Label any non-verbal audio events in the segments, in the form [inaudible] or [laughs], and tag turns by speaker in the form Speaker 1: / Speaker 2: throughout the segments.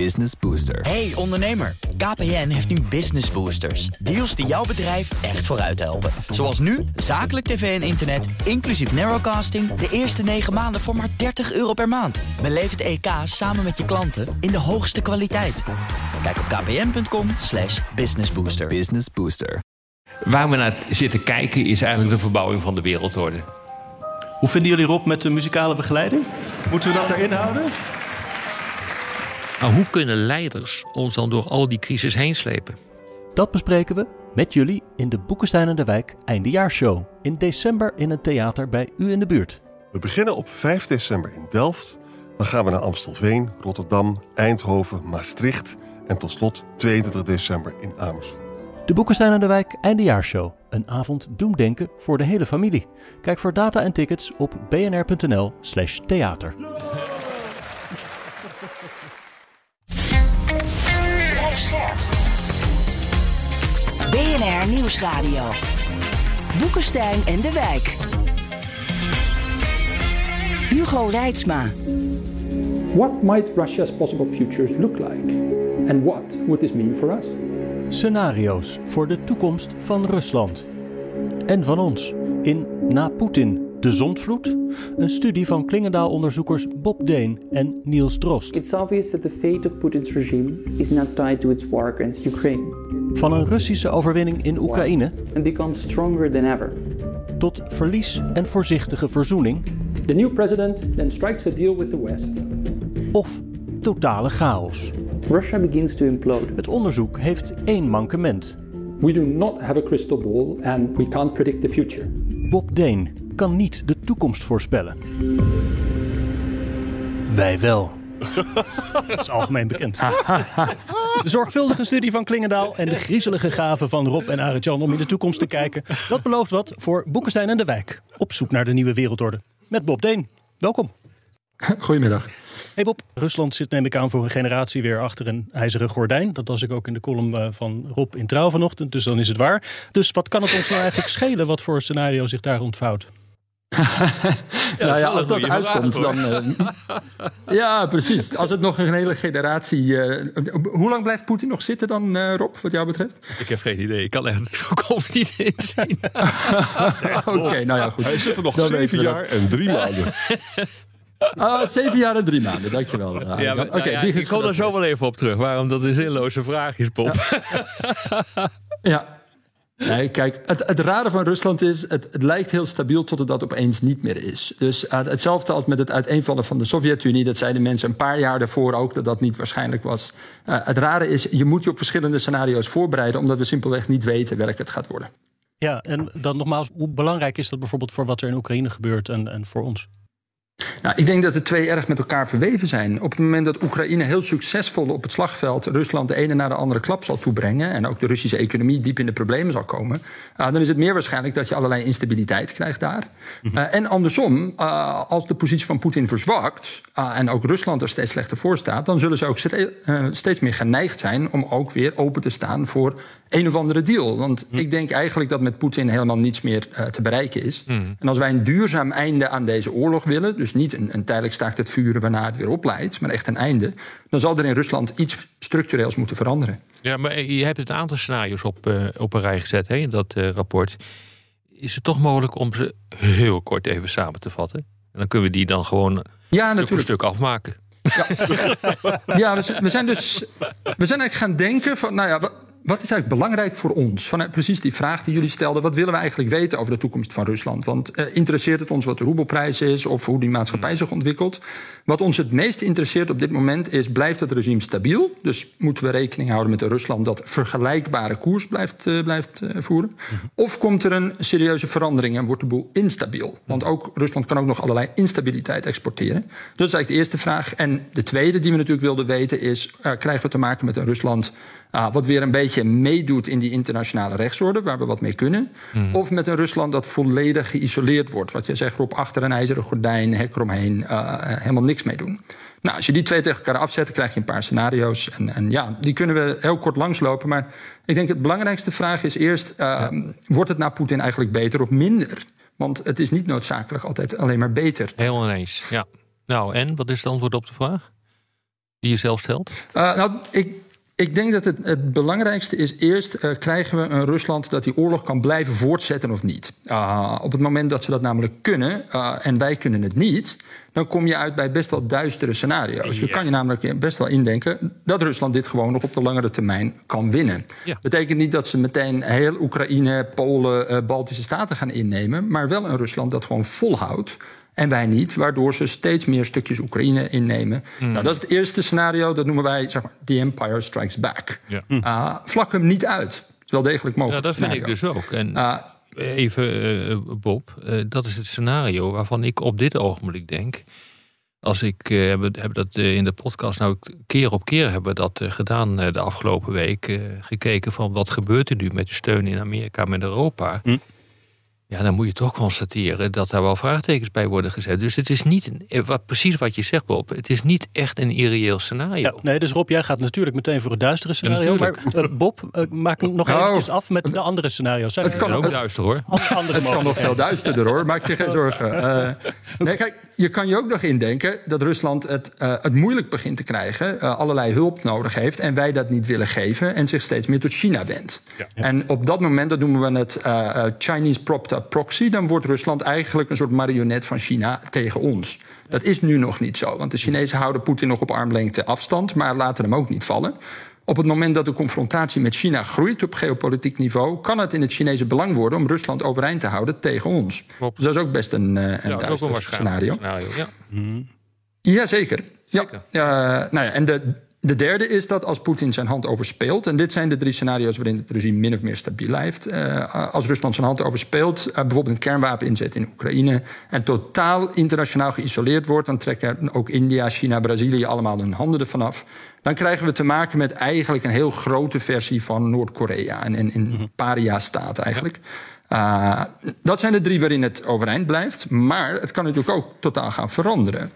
Speaker 1: Business Booster.
Speaker 2: Hey ondernemer, KPN heeft nu Business Boosters. Deals die jouw bedrijf echt vooruit helpen. Zoals nu, zakelijk tv en internet, inclusief narrowcasting... de eerste 9 maanden voor maar 30 euro per maand. Beleef het EK samen met je klanten in de hoogste kwaliteit. Kijk op kpn.com slash businessbooster.
Speaker 1: Business Booster.
Speaker 3: Waar we naar zitten kijken is eigenlijk de verbouwing van de wereldorde.
Speaker 4: Hoe vinden jullie Rob met de muzikale begeleiding? Moeten we dat erin houden?
Speaker 3: Maar hoe kunnen leiders ons dan door al die crisis heen slepen?
Speaker 5: Dat bespreken we met jullie in de Boekenstein en de Wijk Eindejaarsshow. In december in een theater bij u in de buurt.
Speaker 6: We beginnen op 5 december in Delft. Dan gaan we naar Amstelveen, Rotterdam, Eindhoven, Maastricht en tot slot 22 december in Amersfoort.
Speaker 5: De Boekenstein en de Wijk Eindejaarsshow. Een avond doemdenken voor de hele familie. Kijk voor data en tickets op bnr.nl
Speaker 7: BNR Nieuwsradio. Boekenstein en de Wijk. Hugo Reitsma.
Speaker 8: What might Russia's possible futures look like? And what would this mean for us?
Speaker 5: Scenario's voor de toekomst van Rusland. En van ons. In Na Poetin, de zondvloed? Een studie van Klingendaal-onderzoekers Bob Deen en Niels Drost.
Speaker 9: It's obvious that the fate of Putin's regime is not tied to its war against Ukraine.
Speaker 5: Van een Russische overwinning in Oekraïne
Speaker 9: And becomes stronger than ever.
Speaker 5: tot verlies en voorzichtige verzoening
Speaker 8: The new president then strikes a deal with the West.
Speaker 5: of totale chaos.
Speaker 9: Russia begins to implode.
Speaker 5: Het onderzoek heeft één mankement.
Speaker 8: We do not have a crystal ball and we can't predict the future.
Speaker 5: Bob Deen kan niet de toekomst voorspellen. Wij wel. [laughs] Dat is algemeen bekend. De zorgvuldige studie van Klingendaal en de griezelige gaven van Rob en Arend-Jan om in de toekomst te kijken. Dat belooft wat voor Boekenstein en de Wijk. Op zoek naar de nieuwe wereldorde. Met Bob Deen. Welkom.
Speaker 10: Goedemiddag.
Speaker 5: Hey Bob, Rusland zit neem ik aan voor een generatie weer achter een ijzeren gordijn. Dat las ik ook in de column eh, van Rob in Trouw vanochtend, dus dan is het waar. Dus wat kan het ons nou eigenlijk schelen wat voor scenario zich daar ontvouwt?
Speaker 10: Nou ja, als dat uitkomt, dan. eh, [laughs] ja, precies. Als het nog een hele generatie. eh, hoe lang blijft Poetin nog zitten dan, eh, Rob, wat jou betreft?
Speaker 3: Ik heb geen idee. Ik kan echt de toekomst niet inzien. [laughs]
Speaker 10: Oké, nou ja, goed.
Speaker 6: Hij zit er nog
Speaker 10: Dan
Speaker 6: zeven jaar en drie maanden. [laughs]
Speaker 10: Ah, zeven jaar en drie maanden, dankjewel.
Speaker 3: Ja,
Speaker 10: Ja,
Speaker 3: maar,
Speaker 10: Oké,
Speaker 3: nou ja,
Speaker 10: die
Speaker 3: ik
Speaker 10: is
Speaker 3: kom er zo wel even op terug. Waarom dat een zinloze vraag is, Bob.
Speaker 10: Ja. Nee, kijk, het, het rare van Rusland is, het, het lijkt heel stabiel tot het dat opeens niet meer is. Dus hetzelfde als met het uiteenvallen van de Sovjet-Unie, dat zeiden mensen een paar jaar daarvoor ook dat dat niet waarschijnlijk was. Eh, het rare is, je moet je op verschillende scenario's voorbereiden, omdat we simpelweg niet weten welk het gaat worden.
Speaker 5: Ja, en dan nogmaals, hoe belangrijk is dat bijvoorbeeld voor wat er in Oekraïne gebeurt en, en voor ons?
Speaker 10: Nou, ik denk dat de twee erg met elkaar verweven zijn. Op het moment dat Oekraïne heel succesvol op het slagveld Rusland de ene na de andere klap zal toebrengen. en ook de Russische economie diep in de problemen zal komen. uh, dan is het meer waarschijnlijk dat je allerlei instabiliteit krijgt daar. Uh, en andersom, uh, als de positie van Poetin verzwakt. en ook Rusland er steeds slechter voor staat. dan zullen ze ook ste- steeds meer geneigd zijn om ook weer open te staan voor een of andere deal. Want ik denk eigenlijk dat met Poetin helemaal niets meer te bereiken is. En als wij een duurzaam einde aan deze oorlog willen. Dus niet een, een tijdelijk staakt het vuren waarna het weer opleidt. maar echt een einde. dan zal er in Rusland iets structureels moeten veranderen.
Speaker 3: Ja, maar je hebt een aantal scenario's op, uh, op een rij gezet hè, in dat uh, rapport. Is het toch mogelijk om ze heel kort even samen te vatten? En dan kunnen we die dan gewoon
Speaker 10: ja,
Speaker 3: stuk voor stuk afmaken.
Speaker 10: Ja, [laughs] ja we, zijn, we, zijn dus. We zijn eigenlijk gaan denken van. Nou ja, wat, is eigenlijk belangrijk voor ons? Vanuit precies die vraag die jullie stelden. Wat willen we eigenlijk weten over de toekomst van Rusland? Want uh, interesseert het ons wat de roebelprijs is of hoe die maatschappij zich ontwikkelt? Wat ons het meest interesseert op dit moment is: blijft het regime stabiel? Dus moeten we rekening houden met een Rusland dat vergelijkbare koers blijft, uh, blijft uh, voeren? Of komt er een serieuze verandering en wordt de boel instabiel? Want ook Rusland kan ook nog allerlei instabiliteit exporteren. Dus dat is eigenlijk de eerste vraag. En de tweede die we natuurlijk wilden weten is: krijgen we te maken met een Rusland uh, wat weer een beetje meedoet in die internationale rechtsorde, waar we wat mee kunnen. Mm. Of met een Rusland dat volledig geïsoleerd wordt. Wat je zegt, op achter een ijzeren gordijn, hek eromheen, helemaal niks mee doen. Nou, als je die twee tegen elkaar afzet, dan krijg je een paar scenario's. En, en ja, die kunnen we heel kort langslopen. Maar ik denk het belangrijkste vraag is eerst: uh, ja. wordt het na Poetin eigenlijk beter of minder? Want het is niet noodzakelijk altijd alleen maar beter.
Speaker 3: Heel ineens, ja. Nou, en wat is het antwoord op de vraag? die je zelf stelt?
Speaker 10: Uh, nou, ik, ik denk dat het, het belangrijkste is eerst uh, krijgen we een Rusland dat die oorlog kan blijven voortzetten of niet. Uh, op het moment dat ze dat namelijk kunnen uh, en wij kunnen het niet, dan kom je uit bij best wel duistere scenario's. Je kan je namelijk best wel indenken dat Rusland dit gewoon nog op de langere termijn kan winnen. Ja. Betekent niet dat ze meteen heel Oekraïne, Polen, Baltische Staten gaan innemen, maar wel een Rusland dat gewoon volhoudt. En wij niet, waardoor ze steeds meer stukjes Oekraïne innemen. Mm. Nou, dat is het eerste scenario, dat noemen wij zeg maar, The Empire Strikes Back. Ja. Uh, vlak hem niet uit. Het is wel degelijk mogelijk.
Speaker 3: Ja, dat vind ik dus ook. En uh, even, uh, Bob, dat is het scenario waarvan ik op dit ogenblik denk. Als ik, we hebben dat in de podcast nou keer op keer hebben we dat gedaan de afgelopen week. gekeken van wat gebeurt er nu met de steun in Amerika met Europa. Mm. Ja, dan moet je toch constateren dat daar wel vraagtekens bij worden gezet. Dus het is niet, wat, precies wat je zegt Bob, het is niet echt een irreëel scenario. Ja,
Speaker 5: nee, dus Rob, jij gaat natuurlijk meteen voor het duistere scenario. Ja, maar uh, Bob, uh, maak nog nou, eventjes af met de andere scenario's.
Speaker 3: het kan ook duister hoor. [laughs]
Speaker 10: het kan nog veel duisterder hoor, maak je geen zorgen. Uh, [laughs] nee, kijk, je kan je ook nog indenken dat Rusland het, het moeilijk begint te krijgen, allerlei hulp nodig heeft en wij dat niet willen geven en zich steeds meer tot China wendt. Ja. En op dat moment, dat noemen we het Chinese up proxy, dan wordt Rusland eigenlijk een soort marionet van China tegen ons. Dat is nu nog niet zo, want de Chinezen houden Poetin nog op armlengte afstand, maar laten hem ook niet vallen. Op het moment dat de confrontatie met China groeit op geopolitiek niveau, kan het in het Chinese belang worden om Rusland overeind te houden tegen ons. Klopt. Dus dat is ook best een, uh, een, ja, ook een scenario. scenario ja. Mm. Jazeker. Zeker. Ja, uh, nou ja, en de, de derde is dat als Poetin zijn hand overspeelt, en dit zijn de drie scenario's waarin het regime min of meer stabiel blijft. Uh, als Rusland zijn hand overspeelt, uh, bijvoorbeeld een kernwapen inzet in Oekraïne, en totaal internationaal geïsoleerd wordt, dan trekken ook India, China, Brazilië allemaal hun handen ervan af. Dan krijgen we te maken met eigenlijk een heel grote versie van Noord-Korea. En in, in mhm. paria-staat eigenlijk. Uh, dat zijn de drie waarin het overeind blijft. Maar het kan natuurlijk ook totaal gaan veranderen.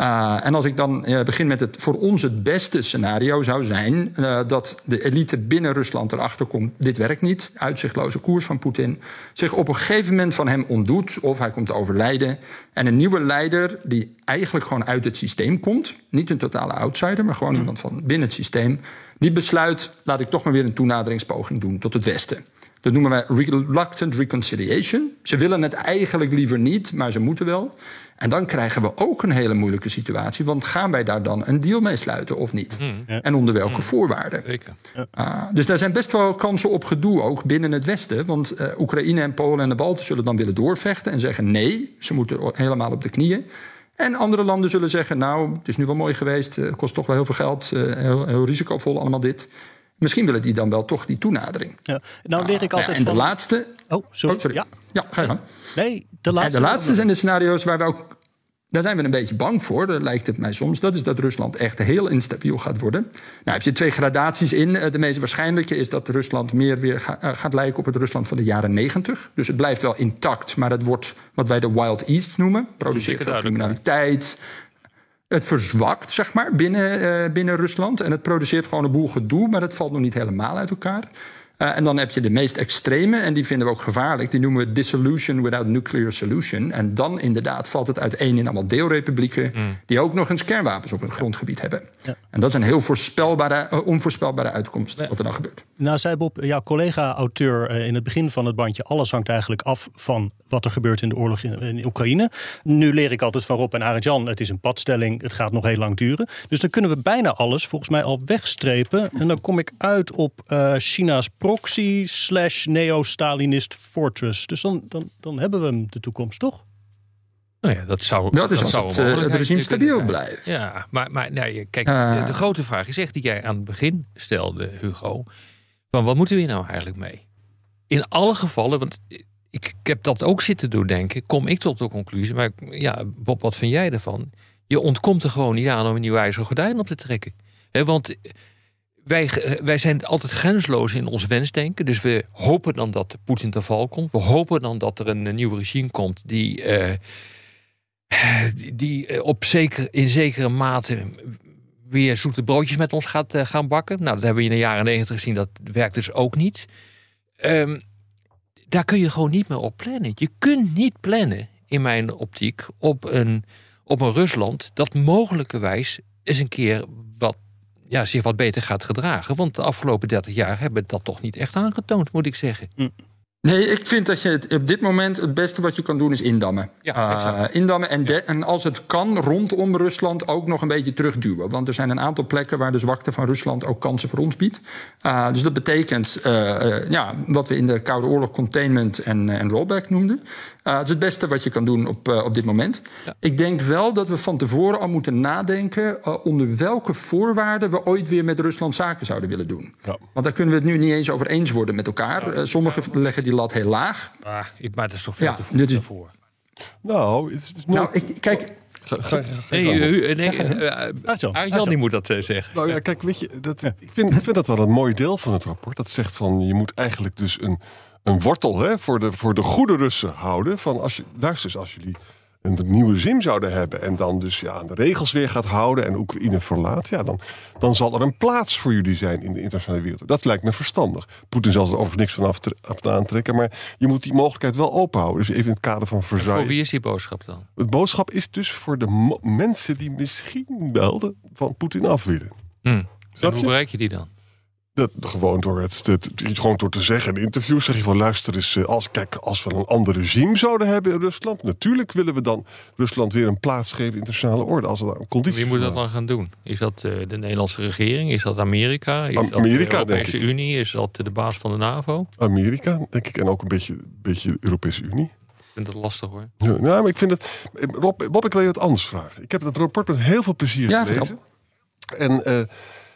Speaker 10: Uh, en als ik dan uh, begin met het voor ons het beste scenario zou zijn uh, dat de elite binnen Rusland erachter komt, dit werkt niet, uitzichtloze koers van Poetin, zich op een gegeven moment van hem ontdoet of hij komt te overlijden en een nieuwe leider die eigenlijk gewoon uit het systeem komt, niet een totale outsider, maar gewoon iemand van binnen het systeem, die besluit, laat ik toch maar weer een toenaderingspoging doen tot het Westen. Dat noemen wij reluctant reconciliation. Ze willen het eigenlijk liever niet, maar ze moeten wel. En dan krijgen we ook een hele moeilijke situatie. Want gaan wij daar dan een deal mee sluiten of niet? Hmm. En onder welke hmm. voorwaarden? Zeker. Uh, dus daar zijn best wel kansen op gedoe ook binnen het Westen. Want uh, Oekraïne en Polen en de Balten zullen dan willen doorvechten en zeggen nee, ze moeten helemaal op de knieën. En andere landen zullen zeggen, nou, het is nu wel mooi geweest, het kost toch wel heel veel geld, uh, heel, heel risicovol allemaal dit. Misschien willen die dan wel toch die toenadering. Ja.
Speaker 5: Nou leer ik altijd
Speaker 10: uh, en de laatste...
Speaker 5: Oh, sorry. Oh, sorry.
Speaker 10: Ja. ja, ga je gang.
Speaker 5: Nee, de laatste...
Speaker 10: En de laatste zijn de scenario's waar we ook... Daar zijn we een beetje bang voor, dat lijkt het mij soms. Dat is dat Rusland echt heel instabiel gaat worden. Nou heb je twee gradaties in. Eh, de meest waarschijnlijke is dat Rusland meer weer eh, gaat lijken op het Rusland van de jaren negentig. Dus het blijft wel intact, maar het wordt wat wij de Wild East noemen. Produceert veel criminaliteit, het verzwakt, zeg maar, binnen, uh, binnen Rusland. En het produceert gewoon een boel gedoe, maar het valt nog niet helemaal uit elkaar. Uh, en dan heb je de meest extreme, en die vinden we ook gevaarlijk. Die noemen we dissolution without nuclear solution. En dan inderdaad valt het uiteen in allemaal deelrepublieken... Mm. die ook nog eens kernwapens op hun grondgebied hebben. Ja. En dat is een heel voorspelbare, uh, onvoorspelbare uitkomst wat er dan gebeurt.
Speaker 5: Nou, zei Bob, jouw collega-auteur in het begin van het bandje... alles hangt eigenlijk af van wat er gebeurt in de oorlog in, in Oekraïne. Nu leer ik altijd van Rob en Arjan, het is een padstelling, het gaat nog heel lang duren. Dus dan kunnen we bijna alles volgens mij al wegstrepen. En dan kom ik uit op uh, China's proxy slash neo-Stalinist fortress. Dus dan, dan, dan hebben we hem de toekomst, toch?
Speaker 3: Nou ja, dat zou
Speaker 10: Dat is
Speaker 3: dat
Speaker 10: zou het, uh, het regime stabiel blijft.
Speaker 3: Ja, maar, maar nee, kijk, uh. de, de, grote vraag is echt die jij aan het begin stelde, Hugo. Van wat moeten we hier nou eigenlijk mee? In alle gevallen, want ik, ik, heb dat ook zitten doordenken, kom ik tot de conclusie. Maar ja, Bob, wat vind jij ervan? Je ontkomt er gewoon niet aan om een nieuw ijzeren gordijn op te trekken. He, want wij, wij zijn altijd grensloos in ons wensdenken. Dus we hopen dan dat Poetin te val komt. We hopen dan dat er een, nieuw regime komt die, uh, die, op zeker, in zekere mate weer zoete broodjes met ons gaat gaan bakken. Nou, dat hebben we in de jaren negentig gezien. Dat werkt dus ook niet. Um, daar kun je gewoon niet meer op plannen. Je kunt niet plannen, in mijn optiek, op een, op een Rusland dat mogelijkerwijs eens een keer wat, ja, zich wat beter gaat gedragen. Want de afgelopen 30 jaar hebben dat toch niet echt aangetoond, moet ik zeggen.
Speaker 10: Hm. Nee, ik vind dat je het, op dit moment het beste wat je kan doen is indammen.
Speaker 3: Ja,
Speaker 10: uh, indammen en, en, als het kan rondom Rusland ook nog een beetje terugduwen. Want er zijn een aantal plekken waar de zwakte van Rusland ook kansen voor ons biedt. Uh, dus dat betekent uh, ja, wat we in de Koude Oorlog containment en, en rollback noemden. Het is het beste wat je kan doen op, op dit moment. Ja. Ik denk wel dat we van tevoren al moeten nadenken onder welke voorwaarden we ooit weer met Rusland zaken zouden willen doen. Ja. Want daar kunnen we het nu niet eens over eens worden met elkaar. sommigen leggen die lat heel laag.
Speaker 3: Ah, ik, maar dat is toch veel ja, te vroeg is... voor.
Speaker 6: Nou, het is
Speaker 10: nou ik, kijk...
Speaker 3: Ga, nee, uh, die moet dat uh, zeggen.
Speaker 6: Nou ja, kijk, weet je, dat, ik, vind, ik vind dat wel een mooi deel van het rapport. Dat zegt van, je moet eigenlijk dus een, een wortel hè, voor, de, voor de goede Russen houden. Van als je, luister eens, als jullie een nieuwe zin zouden hebben en dan dus ja, de regels weer gaat houden en Oekraïne verlaat, ja, dan, dan zal er een plaats voor jullie zijn in de internationale wereld. Dat lijkt me verstandig. Poetin zal er overigens niks van af, af aantrekken, maar je moet die mogelijkheid wel openhouden. Dus even in het kader van verzuim.
Speaker 3: Voor wie is die boodschap dan?
Speaker 6: Het boodschap is dus voor de mensen die misschien wel van Poetin af willen.
Speaker 3: Hmm. En hoe bereik je die dan?
Speaker 6: Dat, gewoon, door het, het, gewoon door te zeggen in interviews, zeg je van luister eens, eh, als, kijk, als we een ander regime zouden hebben in Rusland, natuurlijk willen we dan Rusland weer een plaats geven in internationale orde. Als er een conditie
Speaker 3: Wie moet dat dan gaan doen? Is dat uh, de Nederlandse regering? Is dat Amerika? Is Amerika, dat de Europese Unie? Is dat de baas van de NAVO?
Speaker 6: Amerika, denk ik, en ook een beetje, beetje de Europese Unie.
Speaker 3: Ik vind dat lastig hoor.
Speaker 6: Ja, nou, maar ik vind het. Rob, Bob, ik wil je wat anders vragen. Ik heb het rapport met heel veel plezier ja, gelezen. En uh,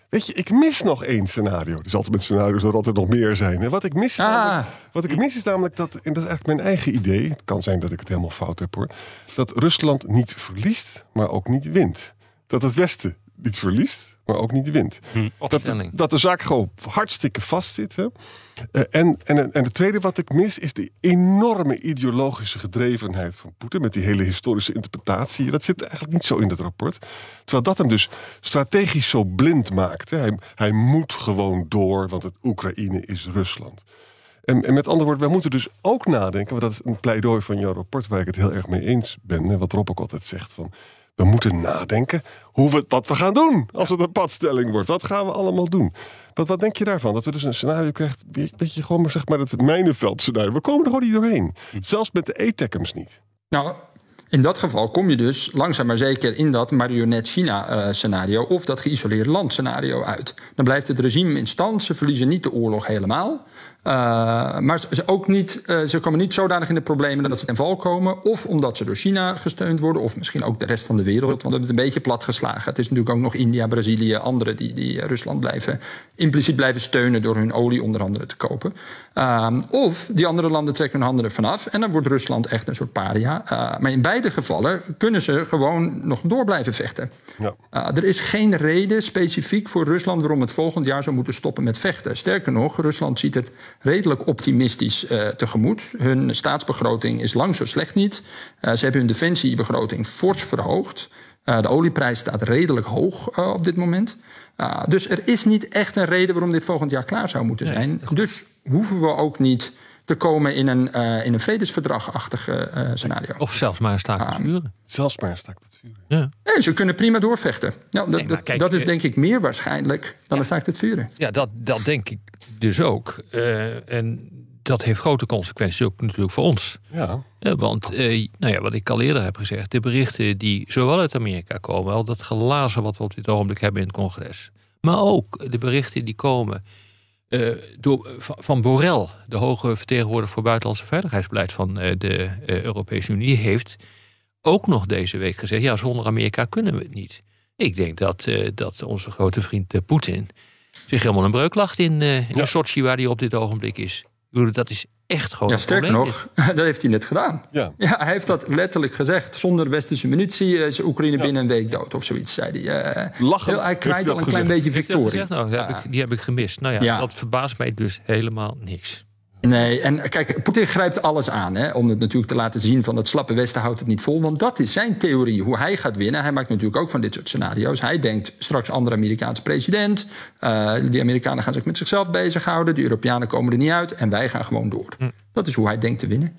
Speaker 6: Weet je, ik mis nog één scenario. Is altijd met scenario's dat er altijd nog meer zijn. En wat ik mis, ah. wat ik mis is namelijk dat, en dat is eigenlijk mijn eigen idee. Het kan zijn dat ik het helemaal fout heb hoor. Dat Rusland niet verliest, maar ook niet wint. Dat het Westen niet verliest, maar ook niet wint. Hm. Dat, dat, de zaak gewoon hartstikke vast zit. Hè? Uh, en, en, en het tweede wat ik mis is de enorme ideologische gedrevenheid van Poetin. Met die hele historische interpretatie. Dat zit eigenlijk niet zo in het rapport. Terwijl dat hem dus strategisch zo blind maakt. Hè? Hij, hij moet gewoon door, want het Oekraïne is Rusland. En, en, met andere woorden, wij moeten dus ook nadenken, want dat is een pleidooi van jouw rapport waar ik het heel erg mee eens ben. En wat Rob ook altijd zegt van we moeten nadenken hoe we, wat we gaan doen als het een padstelling wordt. Wat gaan we allemaal doen? Wat, wat denk je daarvan? Dat we dus een scenario krijgen, je, gewoon maar zeg maar het mijnenveld scenario. We komen er gewoon niet doorheen. Zelfs met de ETECM's niet.
Speaker 10: Nou, in dat geval kom je dus langzaam maar zeker in dat marionet China-scenario of dat geïsoleerd land scenario uit. Dan blijft het regime in stand, ze verliezen niet de oorlog helemaal. Uh, maar ze, ook niet, uh, ze komen niet zodanig in de problemen dat ze ten val komen. Of omdat ze door China gesteund worden, of misschien ook de rest van de wereld. Want hebben het een beetje platgeslagen. Het is natuurlijk ook nog India, Brazilië, anderen die, die Rusland blijven, impliciet blijven steunen door hun olie onder andere te kopen. Uh, of die andere landen trekken hun handen ervan af en dan wordt Rusland echt een soort paria. Maar in beide gevallen kunnen ze gewoon nog door blijven vechten. Ja. er is geen reden specifiek voor Rusland waarom het volgend jaar zou moeten stoppen met vechten. Sterker nog, Rusland ziet het redelijk optimistisch uh, tegemoet. Hun staatsbegroting is lang zo slecht niet. Uh, ze hebben hun defensiebegroting fors verhoogd. Uh, de olieprijs staat redelijk hoog op dit moment. dus er is niet echt een reden waarom dit volgend jaar klaar zou moeten zijn. Nee, dus hoeven we ook niet te komen in een, uh, in een vredesverdragachtig uh, scenario.
Speaker 3: Of zelfs maar een staakt het vuren.
Speaker 6: Zelfs maar een staakt het vuren.
Speaker 10: Ja. Nee, ze kunnen prima doorvechten. Ja, dat, nee, kijk, dat is denk ik meer waarschijnlijk dan ja, een staakt het vuren.
Speaker 3: Ja, dat, dat denk ik dus ook. Uh, en dat heeft grote consequenties ook natuurlijk voor ons. Ja. want, nou ja, wat ik al eerder heb gezegd, de berichten die zowel uit Amerika komen, al dat glazen wat we op dit ogenblik hebben in het congres, maar ook de berichten die komen uh, door, van Borrell, de hoge vertegenwoordiger voor buitenlandse veiligheidsbeleid van uh, de uh, Europese Unie, heeft ook nog deze week gezegd: ja, zonder Amerika kunnen we het niet. Ik denk dat, dat onze grote vriend Poetin zich helemaal een breuk lacht in, in ja. Sochi, waar hij op dit ogenblik is. Dat is echt gewoon.
Speaker 10: Ja, sterker nog, [laughs] dat heeft hij net gedaan. Ja. ja, hij heeft dat letterlijk gezegd. Zonder westerse munitie is Oekraïne binnen een week dood, of zoiets, zei hij. Uh,
Speaker 6: Lachend.
Speaker 10: Hij krijgt al een klein beetje victorie.
Speaker 3: Nou, die, heb ik, die heb ik gemist. Nou ja, dat verbaast mij dus helemaal niks.
Speaker 10: Nee, en kijk, Poetin grijpt alles aan hè, om het natuurlijk te laten zien van het slappe Westen houdt het niet vol. Want dat is zijn theorie, hoe hij gaat winnen. Hij maakt natuurlijk ook van dit soort scenario's. Hij denkt straks andere Amerikaanse president. Uh, die Amerikanen gaan zich met zichzelf bezighouden. De Europeanen komen er niet uit en wij gaan gewoon door. Hm. Dat is hoe hij denkt te winnen.